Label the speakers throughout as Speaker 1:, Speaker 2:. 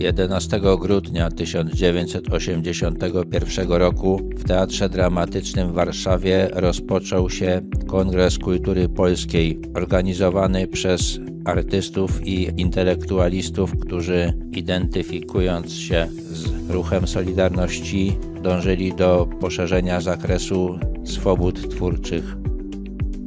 Speaker 1: 11 grudnia 1981 roku w Teatrze Dramatycznym w Warszawie rozpoczął się Kongres Kultury Polskiej, organizowany przez artystów i intelektualistów, którzy identyfikując się z ruchem Solidarności, dążyli do poszerzenia zakresu swobód twórczych.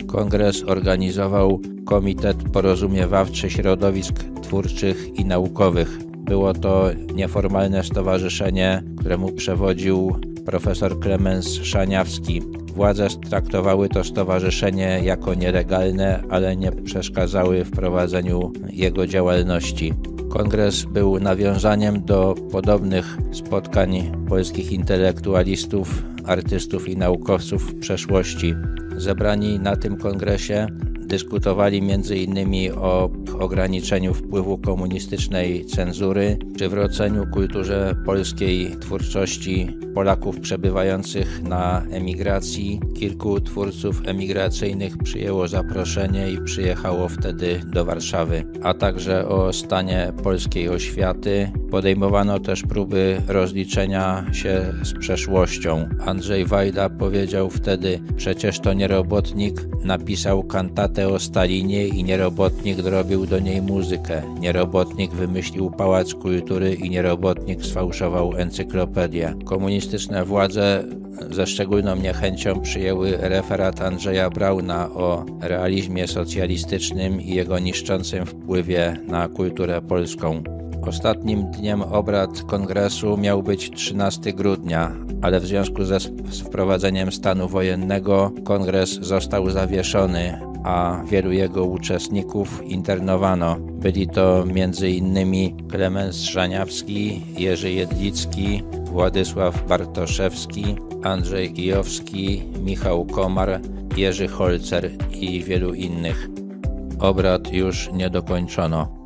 Speaker 1: Kongres organizował Komitet Porozumiewawczy Środowisk Twórczych i Naukowych. Było to nieformalne stowarzyszenie, któremu przewodził profesor Klemens Szaniawski. Władze traktowały to stowarzyszenie jako nielegalne, ale nie przeszkadzały w prowadzeniu jego działalności. Kongres był nawiązaniem do podobnych spotkań polskich intelektualistów, artystów i naukowców w przeszłości. Zebrani na tym kongresie dyskutowali m.in. o ograniczeniu wpływu komunistycznej cenzury, przywróceniu kulturze polskiej twórczości Polaków przebywających na emigracji. Kilku twórców emigracyjnych przyjęło zaproszenie i przyjechało wtedy do Warszawy, a także o stanie polskiej oświaty. Podejmowano też próby rozliczenia się z przeszłością. Andrzej Wajda powiedział wtedy: Przecież to nierobotnik napisał kantatę o Stalinie i nierobotnik zrobił do niej muzykę. Nierobotnik wymyślił pałac kultury i nierobotnik sfałszował encyklopedię. Komunistyczne władze ze szczególną niechęcią przyjęły referat Andrzeja Brauna o realizmie socjalistycznym i jego niszczącym wpływie na kulturę polską. Ostatnim dniem obrad kongresu miał być 13 grudnia, ale w związku ze wprowadzeniem stanu wojennego kongres został zawieszony, a wielu jego uczestników internowano. Byli to m.in. Klemens Szaniawski, Jerzy Jedlicki, Władysław Bartoszewski, Andrzej Kijowski, Michał Komar, Jerzy Holcer i wielu innych. Obrad już nie dokończono.